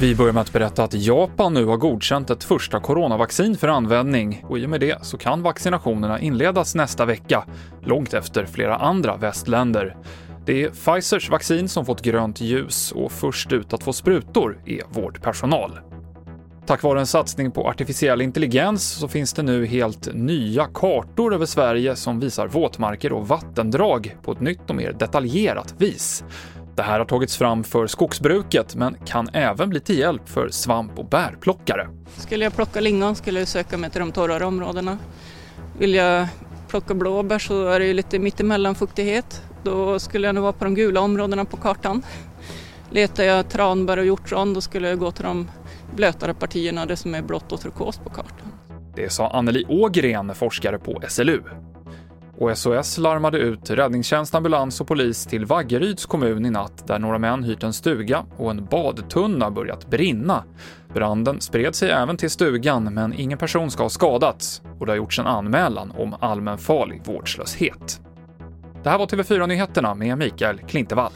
Vi börjar med att berätta att Japan nu har godkänt ett första coronavaccin för användning och i och med det så kan vaccinationerna inledas nästa vecka, långt efter flera andra västländer. Det är Pfizers vaccin som fått grönt ljus och först ut att få sprutor är vårdpersonal. Tack vare en satsning på artificiell intelligens så finns det nu helt nya kartor över Sverige som visar våtmarker och vattendrag på ett nytt och mer detaljerat vis. Det här har tagits fram för skogsbruket, men kan även bli till hjälp för svamp och bärplockare. Skulle jag plocka lingon skulle jag söka mig till de torrare områdena. Vill jag plocka blåbär så är det ju lite mittemellan fuktighet. Då skulle jag nog vara på de gula områdena på kartan. Letar jag tranbär och hjortron då skulle jag gå till de blötare partierna, det som är blått och turkost på kartan. Det sa Anneli Ågren, forskare på SLU. Och SOS larmade ut räddningstjänst, ambulans och polis till Vaggeryds kommun i natt där några män hyrt en stuga och en badtunna börjat brinna. Branden spred sig även till stugan, men ingen person ska ha skadats och det har gjorts en anmälan om allmänfarlig vårdslöshet. Det här var TV4 Nyheterna med Mikael Klintevall.